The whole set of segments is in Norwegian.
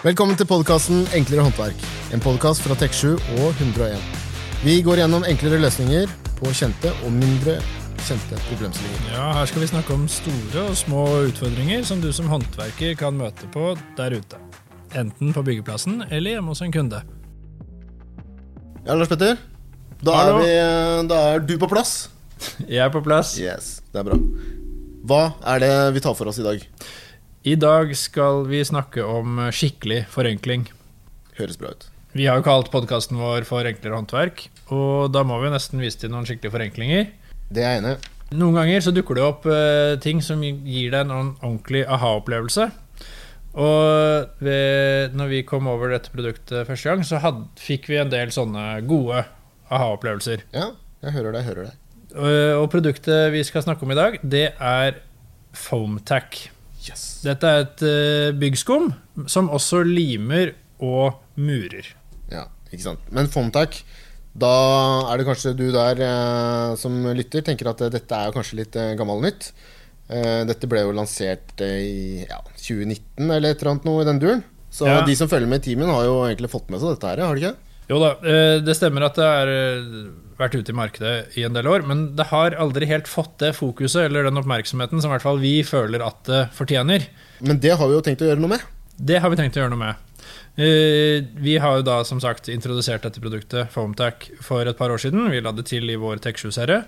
Velkommen til podkasten Enklere håndverk. En podkast fra Tek7 og 101. Vi går gjennom enklere løsninger på kjente og mindre kjente problemstillinger. Ja, Her skal vi snakke om store og små utfordringer som du som håndverker kan møte på der ute. Enten på byggeplassen eller hjemme hos en kunde. Ja, Lars Petter. Da er, vi, da er du på plass. Jeg er på plass. Yes, det er bra. Hva er det vi tar for oss i dag? I dag skal vi snakke om skikkelig forenkling. Høres bra ut. Vi har jo kalt podkasten vår for Enklere håndverk, og da må vi nesten vise til noen skikkelige forenklinger. Det er jeg enig. Noen ganger så dukker det opp eh, ting som gir deg en ordentlig aha-opplevelse. Og ved, når vi kom over dette produktet første gang, så had, fikk vi en del sånne gode aha-opplevelser. Ja, jeg hører deg, hører deg. Og, og produktet vi skal snakke om i dag, det er Foamtac. Yes. Dette er et eh, byggskum som også limer og murer. Ja, ikke sant. Men Fontac, da er det kanskje du der eh, som lytter tenker at eh, dette er kanskje litt eh, gammel nytt. Eh, dette ble jo lansert eh, i ja, 2019 eller et eller annet noe i den duren. Så Ja. de som følger med i teamen, har jo egentlig fått med seg dette her, har de ikke? Jo da, eh, det stemmer at det har vært ute i markedet i en del år, men det har aldri helt fått det fokuset eller den oppmerksomheten som i hvert fall vi føler at det fortjener. Men det har vi jo tenkt å gjøre noe med. Det har vi tenkt å gjøre noe med. Eh, Vi har jo da som sagt introdusert dette produktet, Foamtac, for et par år siden. Vi la det til i vår Tech7-serie.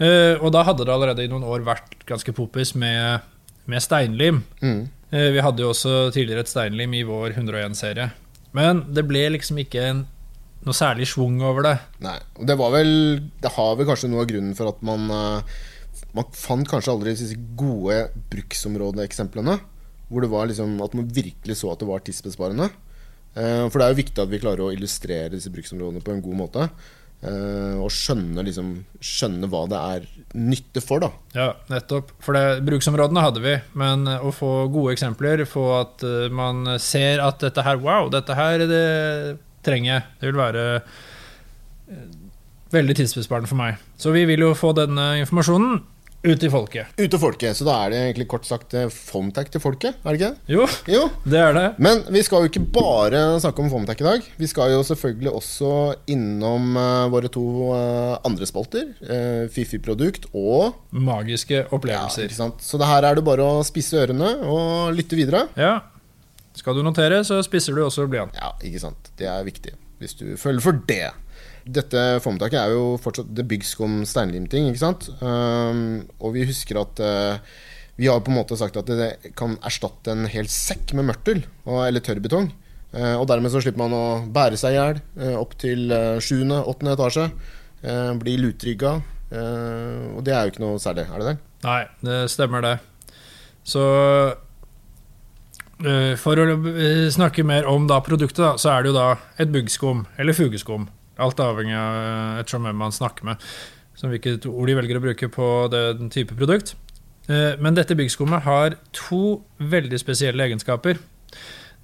Eh, Og da hadde det allerede i noen år vært ganske popis med, med steinlim. Mm. Eh, Vi hadde jo også tidligere et steinlim i vår 101-serie. Men det ble liksom ikke en, noe særlig schwung over det. Nei, og det var vel Det har vel kanskje noe av grunnen for at man eh, Man fant kanskje aldri disse gode bruksområdeeksemplene. Hvor det var liksom at man virkelig så at det var tidsbesparende. Eh, For det er jo viktig at vi klarer å illustrere disse bruksområdene på en god måte. eh, Og skjønne, liksom, skjønne hva det er nytte for, da. Ja, nettopp. For det, bruksområdene hadde vi, men å få gode eksempler, få at man ser at dette her, wow, dette her det jeg. Det vil være eh, veldig tidsbesparende for meg. Så vi vil jo få denne informasjonen ut til folket. Ut til folket. Så da er det egentlig kort sagt eh, til folket, er det ikke? det? Jo, Jo. det er det. Men vi skal jo ikke bare snakke om Fomtac i dag. Vi skal jo selvfølgelig også innom eh, våre to eh, andre spalter. Fifi produkt og Magiske ja, opplevelser. ikke sant? Så det her er det bare å spisse ørene og lytte videre. Ja. Skal du notere, så spisser du også blyant. Ja, ikke sant. Det er viktig. Hvis du føler for det. Dette formtaket er jo fortsatt Det byggs om steinlimting, ikke sant? Um, og vi husker at uh, vi har på en måte sagt at det kan erstatte en hel sekk med mørtel og, eller tørrbetong. Uh, og dermed så slipper man å bære seg i hjel uh, opp til sjuende, åttende etasje. Bli lutrygga. og det er jo ikke noe særlig, er det det? Nei, det stemmer det. Så For å eh, snakke mer om da produktet, da, så er det jo da et buggskum eller fugeskum. Alt avhengig av eh, ettersom hvem man snakker med, som hvilket ord de velger å bruke på den type produkt. Eh, Men dette byggskummet har to veldig spesielle egenskaper.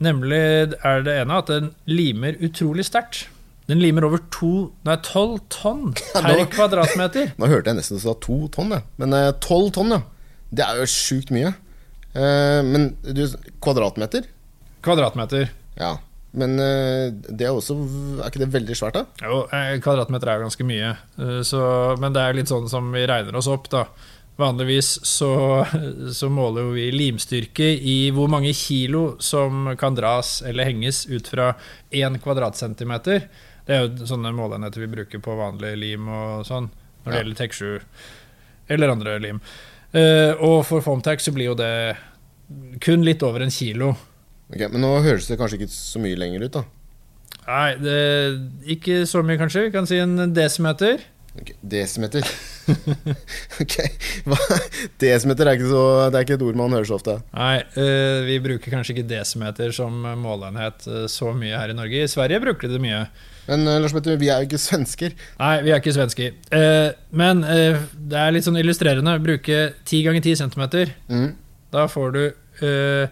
Nemlig er det ene at den limer utrolig sterkt. Den limer over to, nei, tolv tonn per kvadratmeter. Nå hørte jeg nesten du sa to tonn, jeg. Men eh, tolv tonn, ja. Det er jo sjukt mye. Eh, men du, kvadratmeter? Kvadratmeter. Ja. Men eh, det er også Er ikke det veldig svært, da? Jo, eh, kvadratmeter er jo ganske mye, så, men det er litt sånn som vi regner oss opp, da. Vanligvis så, så måler vi limstyrke i hvor mange kilo som kan dras eller henges ut fra én kvadratcentimeter. Det er jo sånne måleenheter vi bruker på vanlig lim og sånn, når det Ja. gjelder Tek7 eller andre lim. Og for Foamtac så blir jo det kun litt over en kilo. Ok, Men nå høres det kanskje ikke så mye lenger ut, da. Nei, det, ikke så mye kanskje. Vi kan si en desimeter. Ok, Desimeter. ok, Hva? Desimeter er ikke, så, det er ikke et ord man hører så ofte. Nei, eh, vi bruker kanskje ikke desimeter som måleenhet eh, så mye her i Norge. I Sverige bruker de det mye. Men eh, Lars Petter, vi er jo ikke svensker. Nei, vi er ikke svensker. Men det er litt sånn illustrerende. Bruke 10 ganger 10 centimeter. Mm. Da får du eh,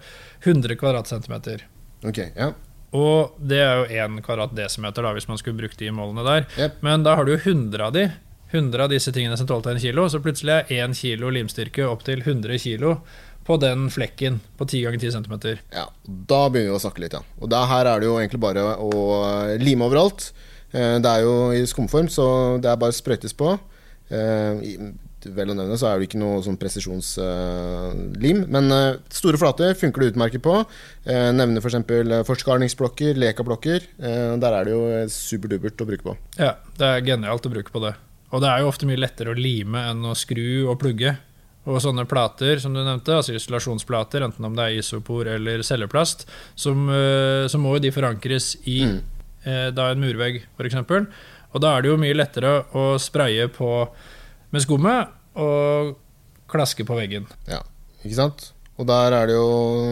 100 kvadratcentimeter. Ok, ja. Og det er jo 1 kvadratdesimeter da, hvis man skulle brukt de målene der. Yep. Men da har du 100 av de. 100 av disse tingene som tålte 1 kilo, så plutselig er 1 kilo limstyrke opp til 100 kilo på den flekken på 10 ganger 10 cm. Ja, da begynner vi å snakke litt, ja. Og da, her er det jo egentlig bare å lime overalt. Eh, Det er jo i skumform, så det er bare sprøytes på. Eh, Vel å nevne så er det ikke noe sånn presisjonslim. Men eh, store flater funker det utmerket på. Uh, Nevner f.eks. forskarningsblokker, lekablokker. Eh, Der er det jo superdupert å bruke på. Ja, det er genialt å bruke på det. Og det er jo ofte mye lettere å lime enn å skru og plugge. Og sånne plater, som du nevnte, altså isolasjonsplater, enten om det er isopor eller celleplast, som, eh, så må jo de forankres i Mm. eh, da en murvegg, f.eks. Og da er det jo mye lettere å spraye på med skummet og klaske på veggen. Ja, ikke sant? Og der er det jo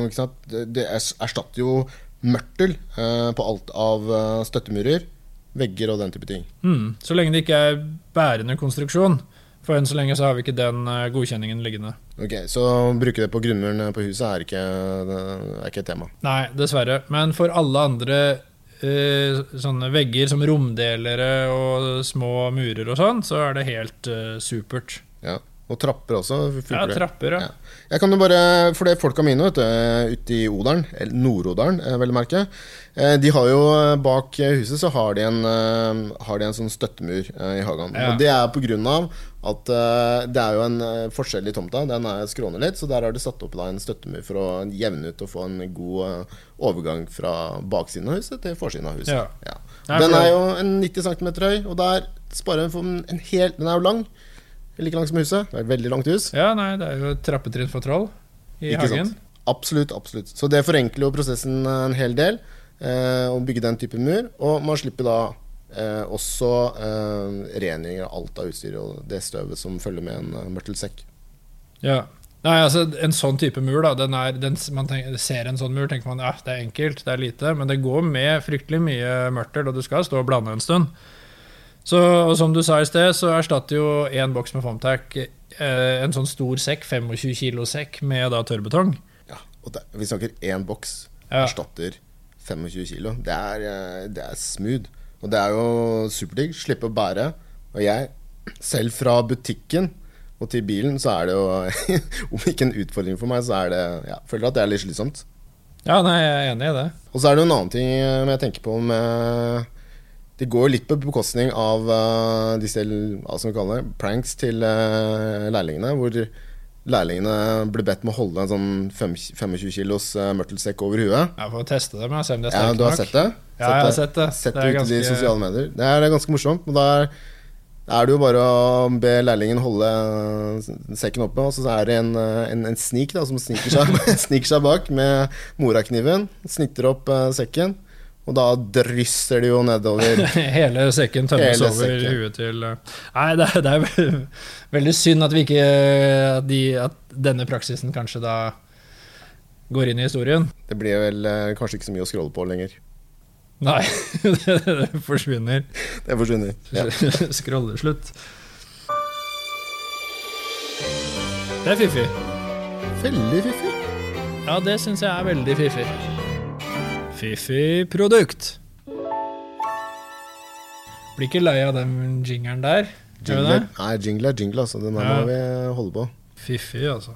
ikke sant? Det, erstatter jo mørtel eh, på alt av eh, støttemurer, vegger og den type ting. Mm. Så lenge det ikke er bærende konstruksjon. For enn så lenge så har vi ikke den eh, godkjenningen liggende. Ok, Så å bruke det på grunnmuren på huset er ikke, er ikke et tema. Nei, dessverre. Men for alle andre sånne vegger som romdelere og små murer og sånn, så er det helt uh, supert. Ja. Og trapper også. Ja, trapper, ja. Ja. Jeg kan jo bare, For det folka mine vet du, ute i Odalen, eller Nord-Odalen eh, vel å merke, eh, de har jo eh, bak huset så har de en, eh, har de en sånn støttemur eh, i hagen. Ja. Og det er på grunn av at uh, det er jo en eh, forskjell i tomta. Den er skråner litt, så der har de satt opp da en støttemur for å jevne ut og få en god uh, overgang fra baksiden av huset til forsiden av huset. Ja. Ja. Den er jo en 90 cm høy, og der sparer en for en hel Den er jo lang. Like lang som huset. Det er et veldig langt hus. Ja, nei, det er jo et trappetrinn for troll i Ikke hagen. sant? Absolutt, absolutt. Så det forenkler jo prosessen en hel del. Eh, å bygge den type mur. Og man slipper da eh, også eh, rengjøring av alt av utstyr og det støvet som følger med en uh, mørtelsekk. Ja. Nei, altså En sånn type mur, da den er, den, Man tenker, ser en sånn mur, tenker man ja, det er enkelt, det er lite. Men det går med fryktelig mye mørtel, og du skal stå og blande en stund. Så og som du sa i sted, så erstatter jo én boks med Fomtac eh, en sånn stor sekk, 25 kilo sekk, med da tørrbetong. Ja, og det, vi snakker én boks Ja. erstatter 25 kilo. Det er, eh, det er smooth. Og det er jo superdigg. Slippe å bære. Og jeg, selv fra butikken og til bilen, så er det jo Om ikke en utfordring for meg, så er det ja, føler at det er litt slitsomt. Ja, nei, jeg er enig i det. Og så er det jo en annen ting eh, jeg tenker på med Det går litt på bekostning av uh, disse hva skal vi kalle det, pranks til uh, lærlingene, hvor lærlingene ble bedt med å holde en sånn fem, 25 kilos uh, mørtelsekk over huet. Jeg får teste det, jeg ser om det er Ja, du har sett det? Ja, jeg har sett det. Sett Det det er ganske... i de sosiale medier. Det er ganske morsomt. Og da er, er det jo bare å be lærlingen holde sekken oppe, og så er det en, eh, en, en snik da, som sniker seg, sniker seg bak med morakniven, snitter opp eh, sekken, og da drysser det jo nedover. Hele sekken tømmes Hele over sekken. huet til eh, Nei, det er, det er veldig synd at vi ikke at, de, at denne praksisen kanskje da går inn i historien. Det blir vel eh, kanskje ikke så mye å scrolle på lenger. Nei, det, det forsvinner. Det forsvinner. Ja. Scrolleslutt. Det er fiffig. Veldig fiffig. Ja, det syns jeg er veldig fiffig. Fiffig produkt. Blir ikke lei av den jingeren der. Gjør Jingle, nei, jingle er jingle, altså. Den her Ja. må vi holde på. Fiffig, altså.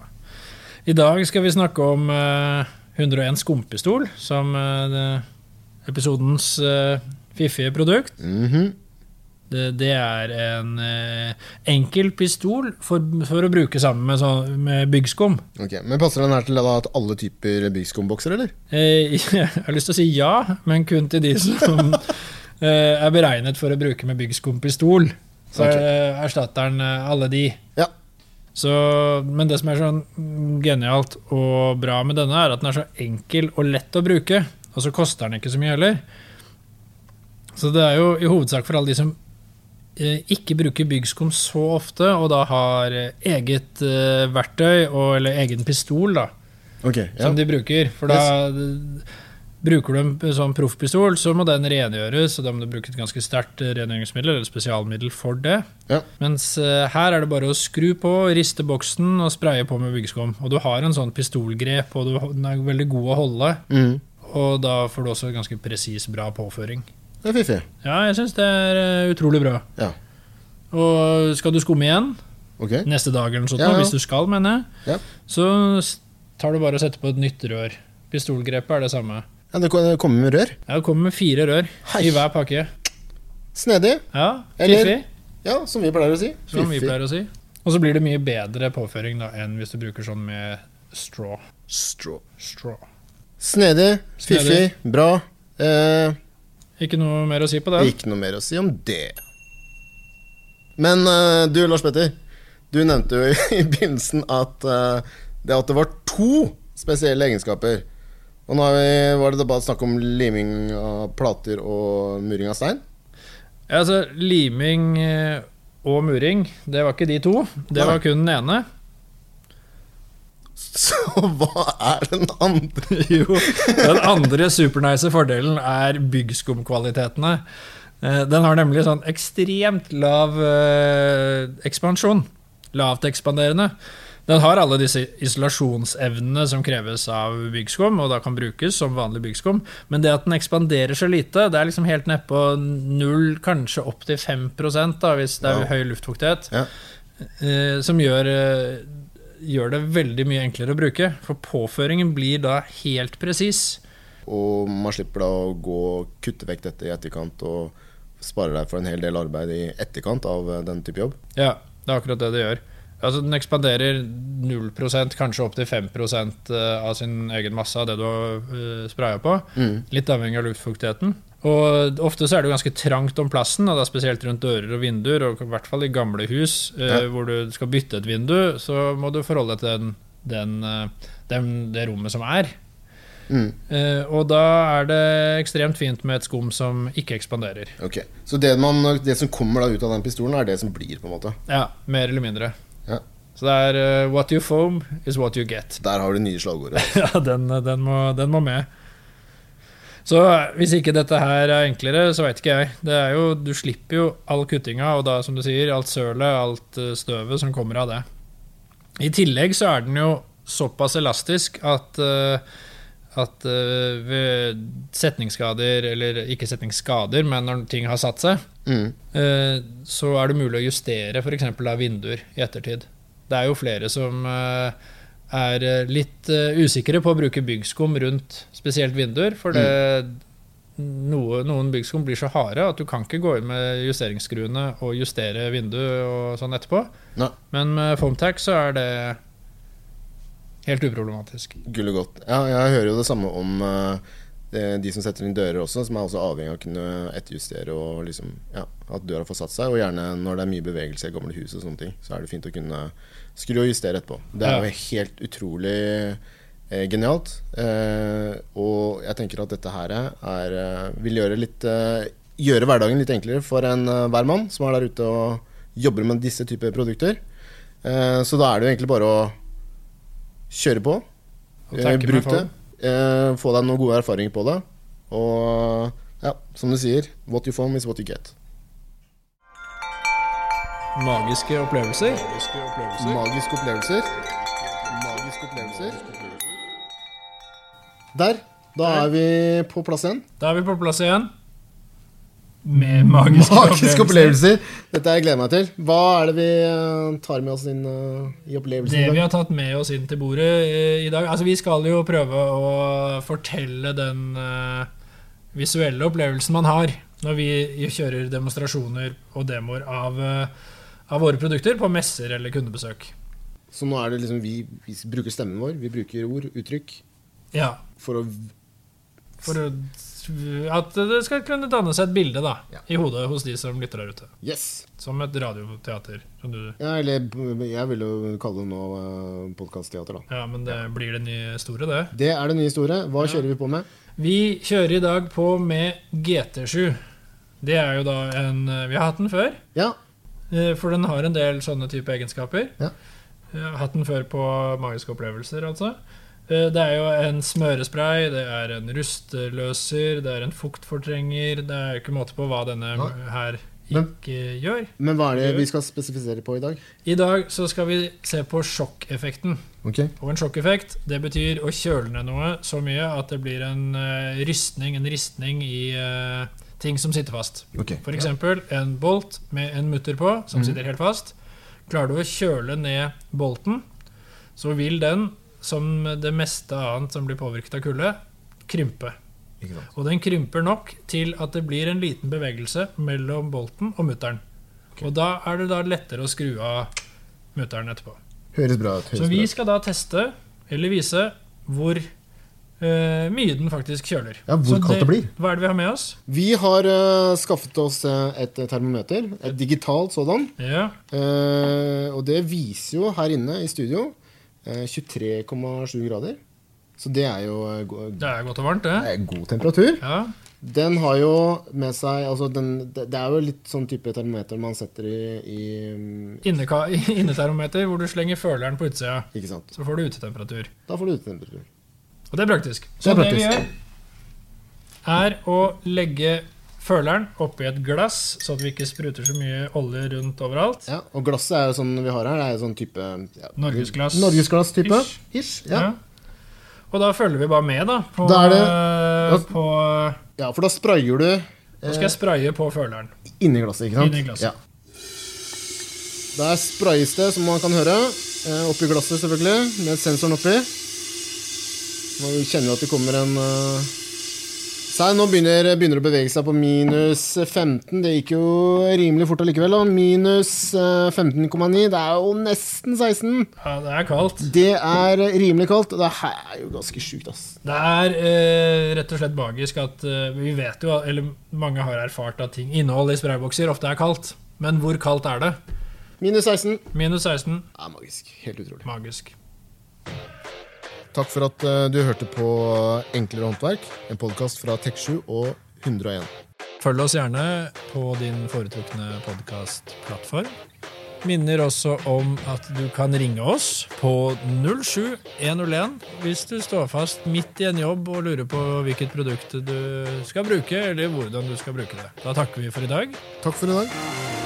I dag skal vi snakke om eh, 101 skumpistol, som eh, episodens eh, fiffige produkt. Mhm. Det, det er en eh, enkel pistol for, for å bruke sammen med, sånn- med byggskum. Ok, Men passer den her til da, at alle typer byggskumbokser, eller? Eh, jeg har lyst til å si ja, men kun til de som eh, er beregnet for å bruke med byggskumpistol. Så okay. erstatter den alle de. Ja. Så, men det som er sånn genialt og bra med denne, er at den er så enkel og lett å bruke. Og så koster den ikke så mye heller. Så det er jo i hovedsak for alle de som ikke bruker byggskum så ofte, og da har eh, eget eh, verktøy, og, eller egen pistol, da okay, ja. som de bruker. For da bruker du en sånn proffpistol, så må den rengjøres, og da må du bruke et ganske sterkt eh, rengjøringsmiddel eller spesialmiddel for det. Ja. Mens eh, her er det bare å skru på, riste boksen og spraye på med byggskum. Og du har en sånn pistolgrep, og du, den er veldig god å holde. Mm. Og da får du også ganske presis, bra påføring. Det er fiffig. Ja, jeg syns det er eh, utrolig bra. Ja. Og skal du skumme igjen okay. neste dag eller noe sånt, Ja, ja. hvis du skal, mener jeg, Ja. så tar du bare og setter på et nytt rør. Pistolgrepet er det samme. Ja, det kommer med rør. Ja, Det kommer med fire rør Hei. i hver pakke. Snedig. Ja, Fiffig, Ja, som vi pleier å si. som vi pleier å si. Og så blir det mye bedre påføring da enn hvis du bruker sånn med straw. Straw. straw. Snedig, fiffig, bra. Eh, Ikke noe mer å si på det? ikke noe mer å si om det. Men uh, du, Lars Petter. Du nevnte jo i, begynnelsen at uh, det at det var to spesielle egenskaper. Og nå vi, var det bare snakk om liming av plater og muring av stein? Ja, altså, liming eh, og muring, det var ikke de to. Det var kun den ene. Så hva er den andre? Jo, Den andre supernice fordelen er byggskumkvalitetene. Eh, Den har nemlig sånn ekstremt lav eh, ekspansjon. Lavt ekspanderende. Den har alle disse isolasjonsevnene som kreves av byggskum, og da kan brukes som vanlig byggskum. Men det at den ekspanderer så lite, det er liksom helt nedpå null, kanskje opp til 5 da, hvis det er Ja. høy luftfuktighet, Ja. eh, som gjør, gjør det veldig mye enklere å bruke. For påføringen blir da helt presis. Og man slipper da å gå og kutte vekk dette i etterkant og sparer deg for en hel del arbeid i etterkant av eh, den type jobb. Ja, det er akkurat det det gjør. Altså Den ekspanderer 0% kanskje opp til 5% av sin egen masse av det du har uh, spraya på. Mm. Litt avhengig av luftfuktigheten. Og Ofte så er det jo ganske trangt om plassen, og da spesielt rundt dører og vinduer. Og i hvert fall i gamle hus eh, Ja. hvor du skal bytte et vindu, så må du forholde deg til den, den, eh, den, det rommet som er. Mm. Eh, og da er det ekstremt fint med et skum som ikke ekspanderer. Ok, Så det, man, det som kommer da ut av den pistolen, er det som blir, på en måte? Ja, Mer eller mindre. Ja. Så det er uh, what you foam is what you get. Der har du nye slagordet. Ja, den, den, må, den må med. Så hvis ikke dette her er enklere, så veit ikke jeg. Det er jo, du slipper jo all kuttinga, og da, som du sier, alt sølet, alt eh, støvet som kommer av det. I tillegg så er den jo såpass elastisk at eh, at eh, ved setningsskader, eller ikke setningsskader, men når ting har satt seg, Mm. så er det mulig å justere f.eks. vinduer i ettertid. Det er jo flere som er eh, litt eh, usikre på å bruke byggskum rundt spesielt vinduer, for det, noe, noen byggskum blir så harde at du kan ikke gå inn med justeringsskruene og justere vinduet og sånn etterpå. Ne. Men med Foamtac så er det helt uproblematisk. Gullet godt. Ja, jeg hører jo det samme om det- de som setter inn dører også, som er også avhengig av å kunne etterjustere og liksom, ja, at døra får satt seg. Og gjerne når det er mye bevegelse i gamle hus og sånne ting, så er det fint å kunne skru og justere etterpå. Det er jo helt utrolig eh, genialt. Eh, og jeg tenker at dette her er, eh, vil gjøre, litt, eh, gjøre hverdagen litt enklere for enhver eh, mann som er der ute og jobber med disse typer produkter. Eh, så da er det jo egentlig bare å kjøre på. Eh, bruk det. Eh, få deg noen gode erfaringer på det. Og ja, som du sier, what you form is what you get. Magiske opplevelser. Magiske opplevelser. Magiske opplevelser. Der. Da er vi på plass igjen. Da er vi på plass igjen. Med magiske, Magiske opplevelser. opplevelser. Dette jeg gleder meg til. Hva er det vi eh, tar med oss inn eh, i opplevelsen? Det vi har tatt med oss inn til bordet eh, i dag Altså Vi skal jo prøve å fortelle den visuelle opplevelsen man har når vi kjører demonstrasjoner og demoer av, av våre produkter på messer eller kundebesøk. Så nå er det liksom vi, vi bruker stemmen vår, vi bruker ord, uttrykk, Ja, for å For å, at det skal kunne danne seg et bilde da Ja. i hodet hos de som lytter der ute. Yes! Som et radioteater. Som du, Ja, eller jeg vil jo kalle det nå uh, podkastteater, da. ja, Men det blir det nye store, det. Det er det nye store. Hva Ja. kjører vi på med? Vi kjører i dag på med GT7. Det er jo da en Vi har hatt den før, Ja. eh, for den har en del sånne type egenskaper. Ja. Jeg har hatt den før på magiske opplevelser, altså. Eh, Det er jo en smørespray, det er en rustløser, det er en fuktfortrenger. Det er jo ikke måte på hva denne Nei. her Men- ikke gjør. Men hva er det vi skal spesifisere på i dag? I dag så skal vi se på sjokkeffekten. Okay. Og en sjokkeffekt det betyr å kjøle ned noe så mye at det blir en uh, rystning, en ristning i uh, ting som sitter fast. Okay. F.eks. en bolt med en mutter på som mm. sitter helt fast. Klarer du å kjøle ned bolten, så vil den som det meste annet som blir påvirket av kulde, krympe. Og den krymper nok til at det blir en liten bevegelse mellom bolten og mutteren. Og da er det da lettere å skru av mutteren etterpå. Høres bra ut. Så vi skal da teste, eller vise, hvor Uh, mye den faktisk kjøler. Ja, hvor Så kaldt det blir. Hva er det vi har med oss? Vi har uh, skaffet oss eh, et termometer. Et digitalt sådan. Ja, Uh, og det viser jo her inne i studio 23,7 grader. Så det er jo eh, det er godt og varmt, det det. er god temperatur. Ja, Den har jo med seg altså den, det, er jo litt sånn type termometer man setter i, i mm, Inneka- Innetermometer hvor du slenger føleren på utsida. Ikke sant. Så får du utetemperatur. Da får du utetemperatur. Og det er praktisk. Det Så praktisk. det, vi gjør, er å legge føleren oppi et glass, så at vi ikke spruter så mye olje rundt overalt. Ja, og glasset er jo sånn vi har her, det er jo sånn type ja, Norgesglass. Norgesglass-type. Ish. Ish. Ja. Ja. Og da følger vi bare med, da. På, Da er det- ja, på ja, for da sprayer du Nå skal jeg spraye på føleren. inni glasset, ikke sant? Inni glasset. Ja. Der sprayes det, som man kan høre. eh, Oppi glasset, selvfølgelig, med sensoren oppi. Nå kjenner vi at det kommer en uh... Nå begynner, begynner det å bevege seg på minus 15. Det gikk jo rimelig fort allikevel. da. Minus eh, 15,9. Det er jo nesten 16. Ja, det er kaldt. Det er rimelig kaldt. Det her er jo ganske sjukt, ass. Det er eh, rett og slett magisk at eh, vi vet jo, eller mange har erfart at ting, innhold i spraybokser ofte er kaldt. Men hvor kaldt er det? Minus 16. Minus 16. Det er magisk. Helt utrolig. Magisk. Takk for at eh, du hørte på Enklere håndverk, en podkast fra Tek7 og 101. Følg oss gjerne på din foretrukne podkastplattform. Minner også om at du kan ringe oss på 07101 hvis du står fast midt i en jobb og lurer på hvilket produkt du skal bruke, eller hvordan du skal bruke det. Da takker vi for i dag. Takk for i dag.